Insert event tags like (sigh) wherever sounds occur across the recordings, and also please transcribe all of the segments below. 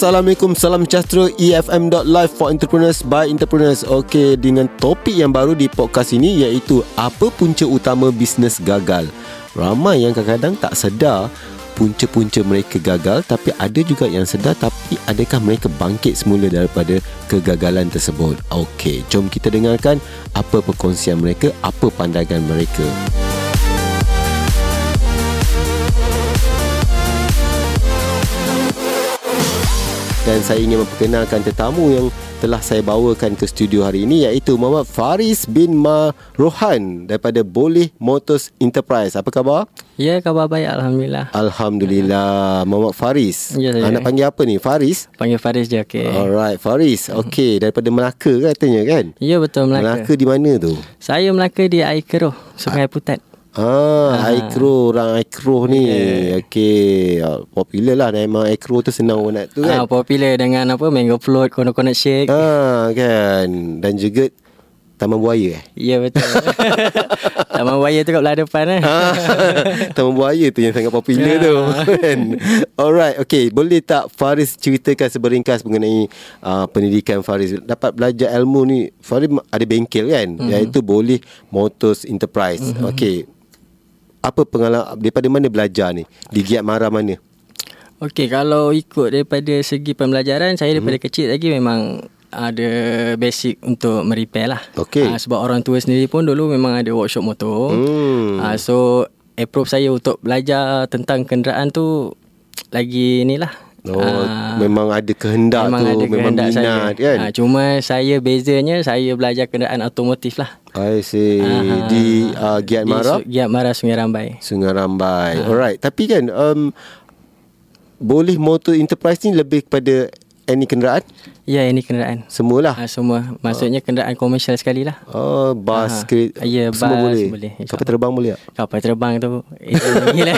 Assalamualaikum, salam sejahtera EFM.live for entrepreneurs by entrepreneurs. Okey, dengan topik yang baru di podcast ini iaitu apa punca utama bisnes gagal. Ramai yang kadang-kadang tak sedar punca-punca mereka gagal tapi ada juga yang sedar tapi adakah mereka bangkit semula daripada kegagalan tersebut. Okey, jom kita dengarkan apa perkongsian mereka, apa pandangan mereka. Dan saya ingin memperkenalkan tetamu yang telah saya bawakan ke studio hari ini iaitu Muhammad Faris bin Ma Rohan daripada Boleh Motors Enterprise. Apa khabar? Ya, khabar baik Alhamdulillah. Alhamdulillah. Muhammad Faris. Ya, saya. Anak panggil apa ni? Faris? Panggil Faris je, okey. Alright, Faris. Okey, daripada Melaka katanya kan? Ya, betul Melaka. Melaka di mana tu? Saya Melaka di Aikeroh, Sungai Putat. Ah, Aikro, orang Aikro ni. Yeah. Okey, ah, popular lah memang Aikro tu senang orang nak tu kan. Ah, popular dengan apa mango float, coconut shake. Ah, kan. Dan juga Taman Buaya eh? Ya, betul. (laughs) Taman Buaya tu kat belah depan eh. Ah, (laughs) Taman Buaya tu yang sangat popular tu kan. Alright, okay. Boleh tak Faris ceritakan seberingkas mengenai uh, pendidikan Faris? Dapat belajar ilmu ni, Faris ada bengkel kan? Mm-hmm. Iaitu Boleh Motors Enterprise. Mm-hmm. Okay. Apa pengalaman, daripada mana belajar ni? Di Giat Mara mana? Okey, kalau ikut daripada segi pembelajaran, saya daripada mm-hmm. kecil lagi memang ada basic untuk merepair lah. Okey. Uh, sebab orang tua sendiri pun dulu memang ada workshop motor. Hmm. Uh, so approve saya untuk belajar tentang kenderaan tu lagi ni lah. Oh, uh, memang ada kehendak memang tu, ada memang kehendak minat saya. kan? Uh, cuma saya bezanya saya belajar kenderaan automotif lah. I see. Ah, di uh, Giat Di Mara? Su- Giat Mara Sungai Rambai. Sungai Rambai. Alright. Tapi kan, um, boleh motor enterprise ni lebih kepada any kenderaan? Ya, ini kenderaan. Semualah. Uh, semua. Maksudnya kenderaan komersial sekali lah. Oh, bas, Ah, kereta, ya, semua bas boleh. boleh. Kapal terbang boleh tak? Kapal terbang tu. Itu gila.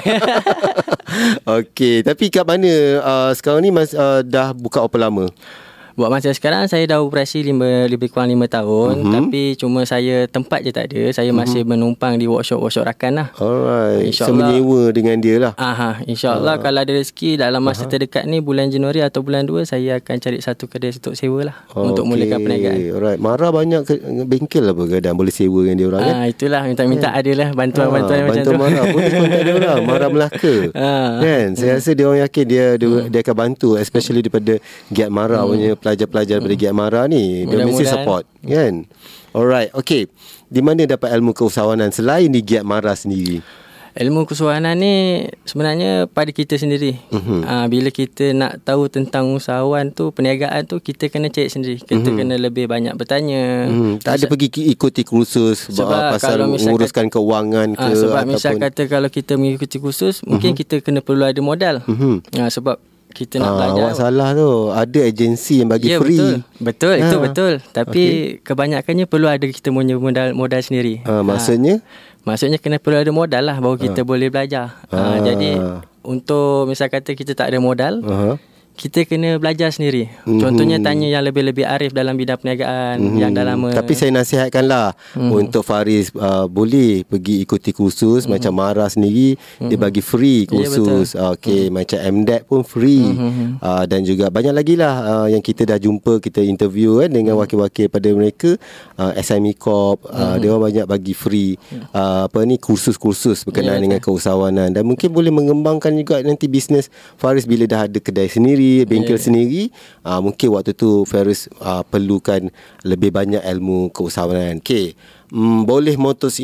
(laughs) Okey, tapi kat mana uh, sekarang ni mas, uh, dah buka apa lama? Buat masa sekarang saya dah operasi lima, lebih kurang 5 tahun Mhm. mm-hmm. Tapi cuma saya tempat je tak ada Saya masih menumpang di workshop-workshop rakan lah Alright. So InsyaAllah. menyewa dengan dia lah. Aha, InsyaAllah kalau ada rezeki dalam masa terdekat ni Bulan Januari atau bulan 2 Saya akan cari satu kedai untuk sewa lah Untuk mulakan perniagaan Alright. Mara banyak ke, bengkel apa kadang boleh sewa dengan dia orang kan? Ah, itulah minta-minta ada lah bantuan-bantuan Ah, macam bantu tu. Mara Boleh kontak dia orang (laughs) Mara Melaka Ah. Kan Saya rasa dia orang yakin Dia dia, dia akan bantu Especially daripada Giat Mara punya Pelajar-pelajar daripada Giat Mara ni Dia mesti support Kan Alright Okay Di mana dapat ilmu keusahawanan Selain di Giat Mara sendiri Ilmu kesuahanan ni sebenarnya pada kita sendiri. Mhm. Uh, bila kita nak tahu tentang usahawan tu, perniagaan tu kita kena cari sendiri. Kita Mhm. kena lebih banyak bertanya. Hmm, tak ada pergi ikuti kursus Sebab sebab pasal menguruskan keuangan ke Ah, sebab ataupun misal kata kalau kita mengikuti kursus, mungkin kita kena perlu ada modal. Mhm. Ah, sebab kita nak Ah, belajar. awak salah tu. Ada agensi yang bagi ya, free. betul. Betul, itu Ah, betul. Tapi kebanyakannya perlu ada kita punya modal modal sendiri. Ah, maksudnya Maksudnya kena perlu ada modal lah baru kita boleh belajar. Ah. Ah. Jadi untuk misal kata kita tak ada modal, Aha. Kita kena belajar sendiri. Mhm. Contohnya tanya yang lebih-lebih arif dalam bidang perniagaan Mhm. yang dah lama. Tapi saya nasihatkanlah Mhm. untuk Faris uh, boleh pergi ikuti kursus macam Mara sendiri dia bagi free Mhm. Ya, kursus. Okey macam MDEC pun free. Mhm. Uh, dan juga banyak lagi lah uh, yang kita dah jumpa kita interview kan dengan wakil-wakil pada mereka uh, SME Corp uh, dia orang banyak bagi free uh, apa ni kursus-kursus berkenaan Ya, dengan keusahawanan dan mungkin boleh mengembangkan juga nanti bisnes Faris bila dah ada kedai sendiri, bengkel Ya. sendiri, uh, mungkin waktu tu Faris uh, perlukan lebih banyak ilmu keusahawanan. Okey. Mm, boleh Motors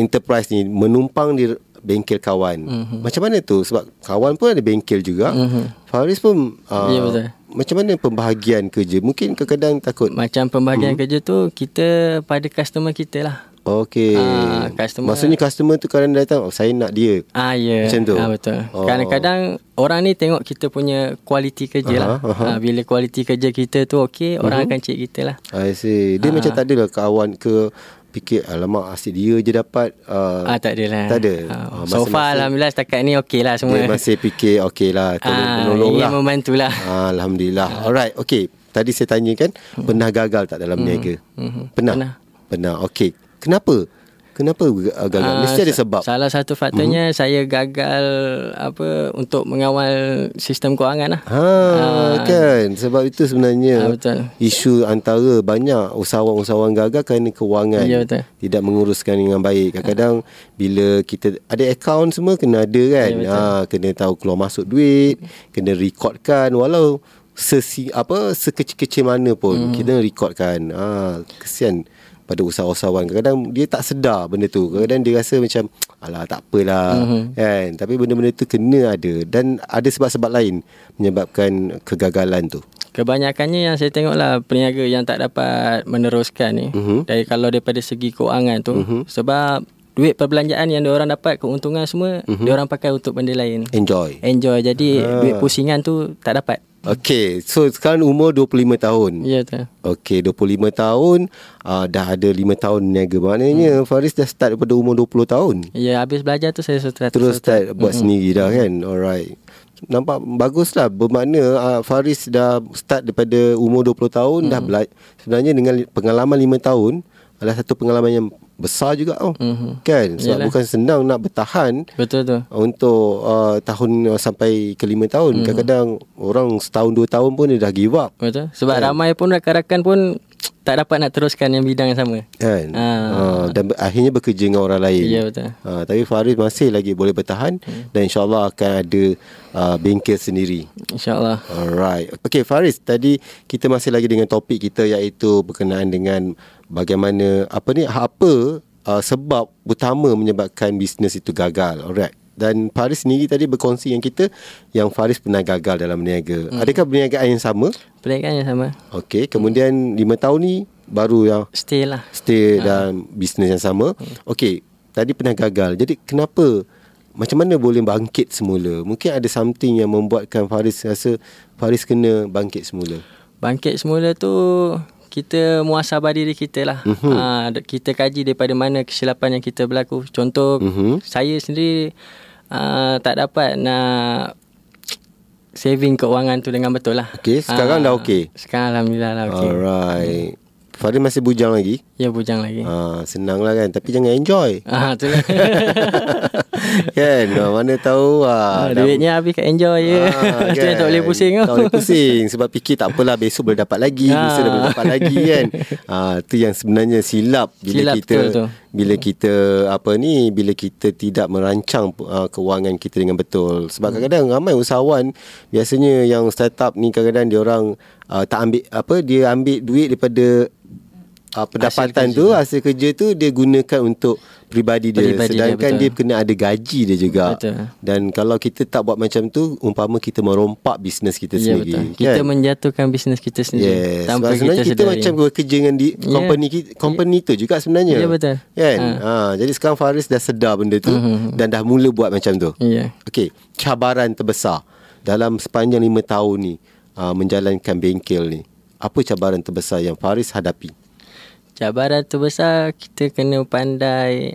Enterprise ni menumpang di bengkel kawan. Mm-hmm. Macam mana tu? Sebab kawan pun ada bengkel juga. Mm-hmm. Faris pun uh, Ya, betul. Macam mana pembahagian kerja? Mungkin kadang-kadang takut. Macam pembahagian kerja tu kita pada customer kita lah. Okey. Ah, customer- Maksudnya customer tu kadang datang, oh, saya nak dia. Ah ya. Macam tu? Ah betul. Oh. Kadang-kadang orang ni tengok kita punya kualiti kerja lah. Aha, aha. Ah, bila kualiti kerja kita tu okey, orang akan cek kita lah. I see. Dia Ah. macam tak adalah kawan ke fikir alamak asyik dia je dapat uh, Ah tak adalah. Tak ada. Ah, Ah, so far alhamdulillah setakat ni okey lah semua. Dia masih fikir okey lah tolong ah, menolong ingin lah. membantulah. Ah, Alhamdulillah. Alright, okay. Tadi saya tanya kan, pernah gagal tak dalam niaga? Mhm. Pernah? Pernah. Pernah, okay. Kenapa? Kenapa uh, gagal? Ah, Mesti ada sebab. Salah satu faktornya saya gagal apa untuk mengawal sistem kewangan lah. Ha kan sebab itu sebenarnya Ah, betul. isu antara banyak usahawan-usahawan gagal kerana kewangan Ya, betul. tidak menguruskan dengan baik. Kadang-kadang bila kita ada akaun semua kena ada kan. Ya, betul. ha kena tahu keluar masuk duit, kena recordkan walau sesi apa sekecil-kecil mana pun hmm. kita recordkan. Ha kesian pada usahawan-usahawan kadang-kadang dia tak sedar benda tu kadang-kadang dia rasa macam alah tak apalah mm-hmm. kan tapi benda-benda tu kena ada dan ada sebab-sebab lain menyebabkan kegagalan tu Kebanyakannya yang saya tengok lah peniaga yang tak dapat meneruskan ni. Mhm. Dari kalau daripada segi kewangan tu sebab duit perbelanjaan yang diorang dapat keuntungan semua Mhm. diorang pakai untuk benda lain. enjoy Enjoy jadi Ah. duit pusingan tu tak dapat. Okay, so sekarang umur 25 tahun. Ya betul. Okey, 25 tahun, uh, dah ada 5 tahun niaga. Maknanya hmm. Faris dah start daripada umur 20 tahun. Ya habis belajar tu saya start Terus start buat sendiri dah kan. Alright. Nampak baguslah bermakna uh, Faris dah start daripada umur 20 tahun dah belajar. Sebenarnya dengan pengalaman 5 tahun adalah satu pengalaman yang besar juga tau. Mhm. Kan? Sebab Yalah. bukan senang nak bertahan Betul tu. untuk uh, tahun uh, sampai ke 5 tahun. Mhm. Kadang-kadang orang setahun dua tahun pun dia dah give up. Betul. Sebab Kan? ramai pun rakan-rakan pun tak dapat nak teruskan yang bidang yang sama. Kan? Ah. Uh, dan akhirnya bekerja dengan orang lain. Ya betul. Uh, tapi Faris masih lagi boleh bertahan Hmm. dan insyaAllah akan ada uh, bengkel sendiri. InsyaAllah. Alright. Okay Faris, tadi kita masih lagi dengan topik kita iaitu berkenaan dengan bagaimana apa ni apa uh, sebab utama menyebabkan bisnes itu gagal. Alright. Dan Faris sendiri tadi berkongsi yang kita yang Faris pernah gagal dalam berniaga. Hmm. Adakah perniagaan yang sama? Perniagaan yang sama. Okey, kemudian 5 tahun ni baru yang Stay lah. stay dalam bisnes yang sama. Okey, tadi pernah gagal. Jadi kenapa macam mana boleh bangkit semula? Mungkin ada something yang membuatkan Faris rasa Faris kena bangkit semula. Bangkit semula tu kita muasabah diri kita lah. Mhm. Mm-hmm. Ha, kita kaji daripada mana kesilapan yang kita berlaku. Contoh Mhm. saya sendiri uh, tak dapat nak saving keuangan tu dengan betul lah. Okey, sekarang dah okey? Sekarang Alhamdulillah lah okey. Alright. Faris masih bujang lagi? Ya bujang lagi. Ha, senang lah kan Tapi jangan enjoy (laughs) Ah, tu lah. (laughs) Kan Ah, Mana tahu ah, Ah, dah- duitnya habis kat enjoy je. Ah, (laughs) yang tak boleh pusing Tak tu. boleh pusing Sebab fikir tak apalah Besok boleh dapat lagi Ah. Besok dah boleh dapat lagi kan ah, Itu yang sebenarnya silap Bila Silap kita betul tu. Bila kita Apa ni Bila kita tidak merancang uh, Kewangan kita dengan betul Hmm. Sebab kadang-kadang Ramai usahawan Biasanya yang startup ni Kadang-kadang dia orang uh, Tak ambil Apa Dia ambil duit daripada uh, pendapatan kerja. tu hasil kerja tu dia gunakan untuk peribadi dia Peribadi dia, sedangkan dia, betul. kena ada gaji dia juga Betul. dan kalau kita tak buat macam tu umpama kita merompak bisnes kita Ya sendiri betul. Kita kan? menjatuhkan bisnes kita sendiri Yes. tanpa Sebab sebenarnya kita kita, sedari. macam bekerja dengan di Ya. company kita, company tu juga sebenarnya. Ya, betul. Kan? Ha. jadi sekarang Faris dah sedar benda tu Mhm. dan dah mula buat macam tu. Ya. Okey, cabaran terbesar dalam sepanjang lima tahun ni uh, menjalankan bengkel ni. Apa cabaran terbesar yang Faris hadapi? Cabaran terbesar kita kena pandai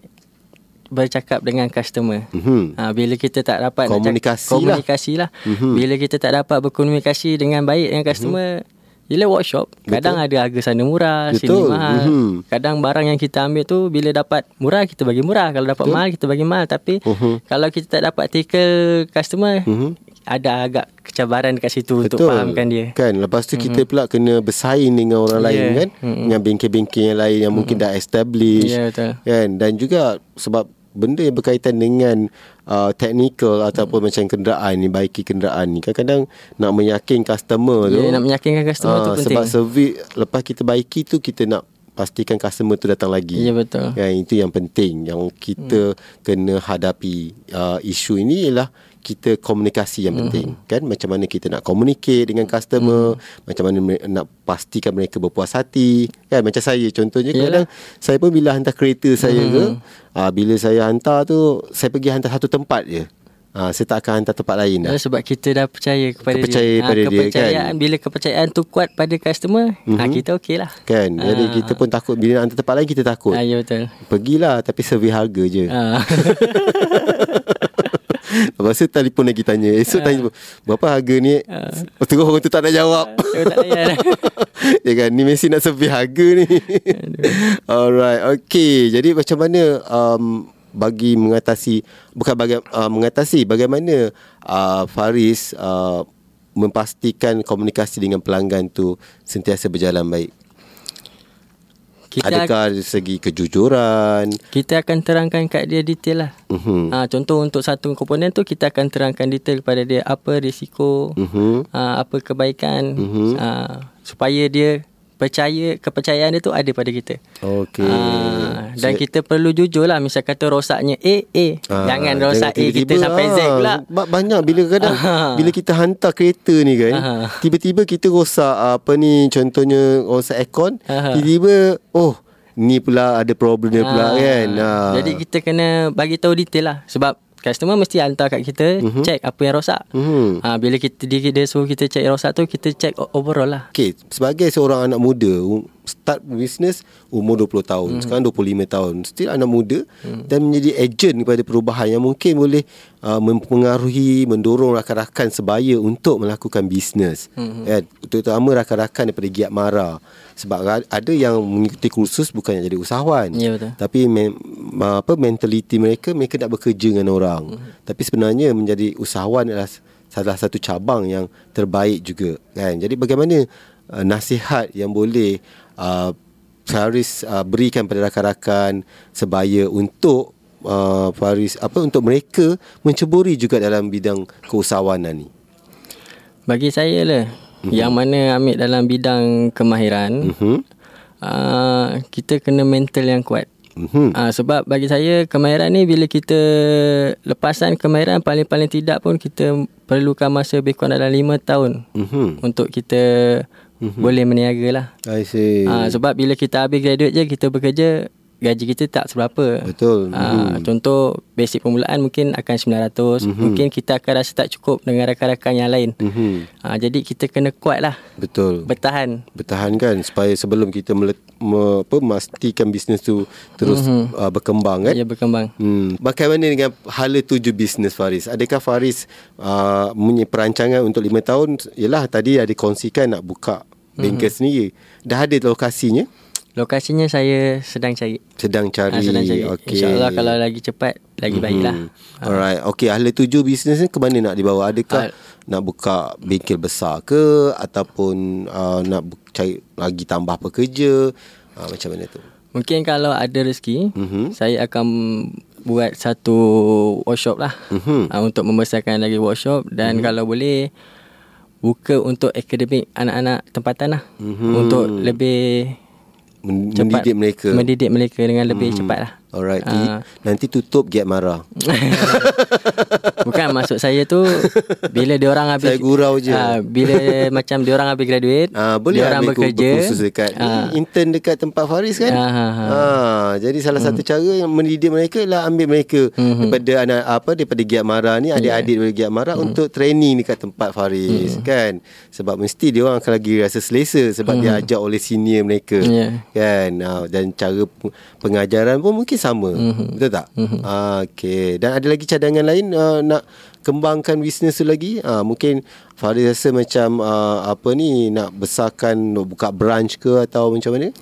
bercakap dengan customer. Mhm. Ha, bila kita tak dapat nak Komunikasi cak- komunikasi lah. Mhm. Bila kita tak dapat berkomunikasi dengan baik dengan customer, bila workshop, kadang ada harga sana murah, sini Betul. mahal. Mhm. Kadang barang yang kita ambil tu bila dapat murah kita bagi murah, kalau dapat mahal kita bagi mahal. Tapi Mhm. kalau kita tak dapat tackle customer, Mhm. ada agak kecabaran dekat situ untuk fahamkan dia. Kan Lepas tu kita pula Kena bersaing dengan orang Ya. lain kan Mhm. Dengan bengkel-bengkel yang lain Yang mungkin dah established Ya, betul. Kan Dan juga Sebab Benda yang berkaitan dengan uh, Technical Ataupun macam kenderaan ni Baiki kenderaan ni Kadang-kadang Nak meyakin customer tu Ya, nak meyakinkan customer tu ah, penting. Sebab servis Lepas kita baiki tu Kita nak Pastikan customer tu datang lagi Ya, betul. Yang itu yang penting Yang kita Kena hadapi uh, Isu ini ialah kita komunikasi yang penting Hmm. kan macam mana kita nak communicate dengan customer macam mana nak pastikan mereka berpuas hati kan macam saya contohnya kadang saya pun bila hantar kereta saya ke Hmm. uh, bila saya hantar tu saya pergi hantar satu tempat je uh, saya tak akan hantar tempat lain dah sebab kita dah percaya kepada Percaya dia. pada dia, kepercayaan, kan? Mhm. Bila kepercayaan tu kuat pada customer, mm-hmm. ha, kita okey lah. kan jadi kita pun takut bila nak hantar tempat lain kita takut Ah, ya betul. Pergilah tapi survey harga je Ah. (laughs) Tu telefon lagi tanya. Esok Ah. tanya Berapa harga ni? Lepas tu orang tu tak nak jawab. Saya tak layan Ya kan Ni mesti nak survey harga ni. Alright Okay. Jadi macam mana um, Bagi mengatasi Bukan bagi, uh, mengatasi Bagaimana uh, Faris uh, Memastikan komunikasi dengan pelanggan tu Sentiasa berjalan baik kita, Adakah dari segi kejujuran kita akan terangkan kat dia detail lah Mhm. ha, Contoh untuk satu komponen tu Kita akan terangkan detail kepada dia Apa risiko Mhm. ha, Apa kebaikan Mhm. ha, Supaya dia percaya Kepercayaan dia tu ada pada kita Okay ha, Dan So- kita perlu jujur lah Misal kata rosaknya A, A Ah, Jangan rosak A kita sampai Z ah, pula ba- Banyak bila kadang Ah. Bila kita hantar kereta ni kan Ah. Tiba-tiba kita rosak Apa ni Contohnya Rosak aircon Ah. Tiba-tiba Oh Ni pula ada problem dia pula Ah, kan ah. Jadi kita kena bagi tahu detail lah Sebab customer mesti hantar kat kita Mhm. Check apa yang rosak Mhm. ha, Bila kita dia, dia suruh kita check yang rosak tu Kita check overall lah Okay Sebagai seorang anak muda Start business Umur 20 tahun. Hmm. Sekarang 25 tahun. Still anak muda Dan menjadi agent kepada perubahan Yang mungkin boleh uh, Mempengaruhi Mendorong rakan-rakan sebaya Untuk melakukan bisnes Hmm. kan? Terutama rakan-rakan daripada Giat Mara. Sebab ada yang mengikuti kursus Bukannya jadi usahawan. Ya, betul. Tapi men, apa mentaliti mereka Mereka nak bekerja dengan orang. Tapi sebenarnya menjadi usahawan adalah salah satu cabang yang terbaik juga. Kan? Jadi bagaimana uh, nasihat yang boleh uh, Faris uh, berikan pada rakan-rakan sebaya untuk uh, Faris apa untuk mereka menceburi juga dalam bidang keusahawanan ni? Bagi saya lah Mhm. Yang mana ambil dalam bidang kemahiran mhm. uh, Kita kena mental yang kuat. Mhm. Uh, Sebab bagi saya kemahiran ni Bila kita lepasan kemahiran Paling-paling tidak pun kita perlukan masa lebih kurang dalam 5 tahun mhm. Untuk kita boleh meniaga lah I see. Uh, Sebab bila kita habis graduate je Kita bekerja Gaji kita tak seberapa Betul. uh, Contoh Basic permulaan mungkin akan 900 Mungkin kita akan rasa tak cukup Dengan rakan-rakan yang lain mhm uh, Jadi kita kena kuat lah betul Bertahan bertahan kan supaya sebelum kita melet, me, apa memastikan bisnes tu terus mm-hmm. uh, berkembang kan Ia berkembang Hmm. Bagaimana dengan hala tuju bisnes Faris? Adakah Faris uh, punya perancangan untuk lima tahun? Yelah tadi ada kongsikan nak buka bengkel mm-hmm. sendiri. Dah ada lokasinya? Lokasinya saya sedang cari Sedang cari. Ah, sedang cari. Okey. InsyaAllah kalau lagi cepat Lagi baik lah Hmm. Alright. Okey, hala tuju bisnes ni ke mana nak dibawa? Adakah Ah. nak buka bengkel besar ke ataupun uh, nak cari lagi tambah pekerja? Uh, macam mana tu? Mungkin kalau ada rezeki Mhm. Saya akan buat satu workshop lah Mhm. uh, Untuk membesarkan lagi workshop Dan kalau boleh Buka untuk akademik anak-anak tempatan lah Mhm. Untuk lebih Men- cepat mendidik mereka. Mendidik mereka dengan lebih cepat lah Alright. Ah. Nanti tutup get marah. (laughs) Bukan maksud saya tu Bila diorang habis Saya gurau je. ah, Bila (laughs) macam diorang habis graduate Ah boleh Diorang ambil bekerja berkursus dekat ni intern dekat tempat Faris kan? Ah, ah, ah. Ah, jadi salah satu cara yang mendidik mereka ialah ambil mereka Mhm. daripada anak apa daripada Giat Mara ni adik-adik daripada Giat Mara untuk training dekat tempat Faris kan. Sebab mesti dia orang akan lagi rasa selesa sebab dia ajak oleh senior mereka Ya. kan. Ah, dan cara pengajaran pun mungkin sama. Betul tak? Ah okey. Dan ada lagi cadangan lain ah, nak kembangkan bisnes tu lagi? Ah, mungkin Faris rasa macam ah, apa ni nak besarkan nak buka branch ke atau macam mana?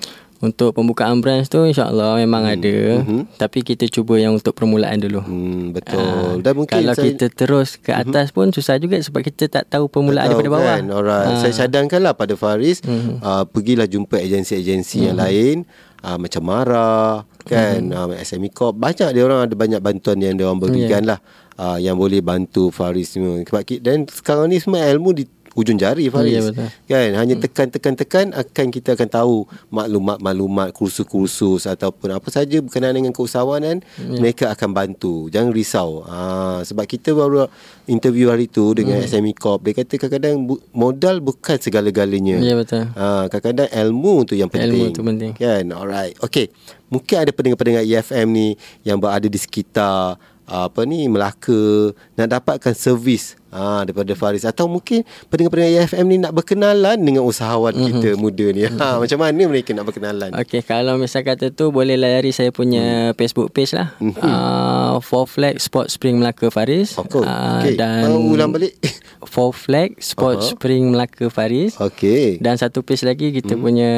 Untuk pembukaan branch tu insyaAllah memang ada. Tapi kita cuba yang untuk permulaan dulu. Hmm, betul. Ah, dan mungkin Kalau saya, kita terus ke atas pun susah juga Sebab kita tak tahu permulaan tahu daripada bawah. kan? Alright. Ah. Saya cadangkanlah pada Faris uh, pergilah jumpa agensi-agensi yang lain. Uh, macam Mara kan? Uh, SME Corp. Banyak dia orang ada banyak bantuan yang dia orang berikan lah. Uh, yang boleh bantu Faris semua. Sebab dan sekarang ni semua ilmu di ujung jari Faris. Ya, betul. kan? Hanya tekan-tekan-tekan akan kita akan tahu maklumat-maklumat kursus-kursus ataupun apa saja berkenaan dengan keusahawanan Ya. mereka akan bantu. Jangan risau. Ha, sebab kita baru interview hari tu dengan Hmm. SME Corp. Dia kata kadang-kadang bu- modal bukan segala-galanya. Ya betul. Ha, kadang-kadang ilmu tu yang penting. Ilmu tu penting. kan? Alright. Okay mungkin ada pendengar-pendengar EFM ni yang berada di sekitar apa ni Melaka nak dapatkan servis uh, daripada Faris atau mungkin pendengar-pendengar EFM ni nak berkenalan dengan usahawan mm-hmm. kita muda ni. Ha macam mana mereka nak berkenalan? Okey, kalau misal kata tu boleh layari saya punya mm. Facebook page lah. Mm-hmm. Uh, Four Flag Sport Spring Melaka Faris. Okay. Uh, okay. Dan uh, ulang balik. (laughs) Four Flag Sport uh-huh. Spring Melaka Faris. Okey. Dan satu page lagi kita mm. punya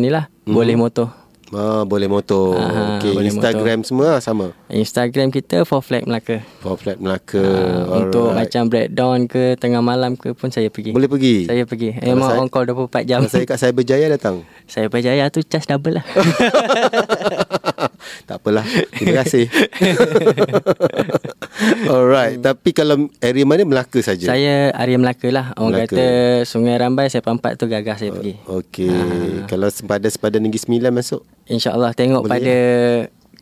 ni lah. Mm. Boleh motor. Ah, boleh motor. Ah, Okey, Instagram motor. semua lah sama. Instagram kita for flat Melaka. For flat Melaka. Ah, untuk macam breakdown ke tengah malam ke pun saya pergi. Boleh pergi. Saya pergi. Memang on call 24 jam. Kalau saya kat Cyberjaya datang. (laughs) Cyberjaya tu charge double lah. (laughs) tak apalah. Terima kasih. (laughs) Alright, hmm. tapi kalau area mana Melaka saja. Saya area Melaka lah. Orang Melaka. kata Sungai Rambai saya pampat tu gagah saya pergi. Okey. Ha. Kalau sempadan sempadan Negeri Sembilan masuk? InsyaAllah tengok Boleh pada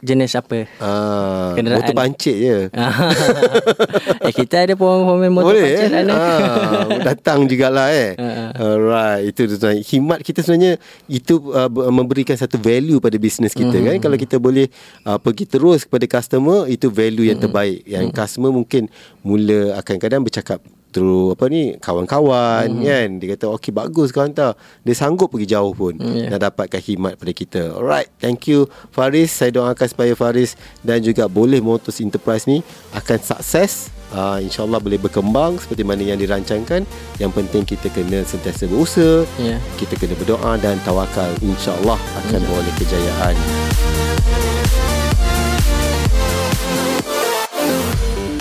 jenis apa? Ah, kenderaan. motor pancit je. (laughs) Eh kita ada pemain motor Boleh, pancit eh? ah, datang jugalah eh? Uh, (laughs) alright itu tuan himat kita sebenarnya itu uh, memberikan satu value pada bisnes kita uh-huh. kan kalau kita boleh uh, pergi terus kepada customer itu value yang terbaik. Yang uh-huh. customer mungkin mula akan kadang bercakap through apa ni kawan-kawan mm. kan? Dia kata okey bagus kau hantar dia sanggup pergi jauh pun mm, yeah. dan dapatkan khidmat pada kita. Alright thank you Faris. Saya doakan supaya Faris dan juga boleh Motors Enterprise ni akan sukses. Uh, insyaallah boleh berkembang seperti mana yang dirancangkan. Yang penting kita kena sentiasa berusaha. Yeah. kita kena berdoa dan tawakal. Insyaallah akan mm. boleh kejayaan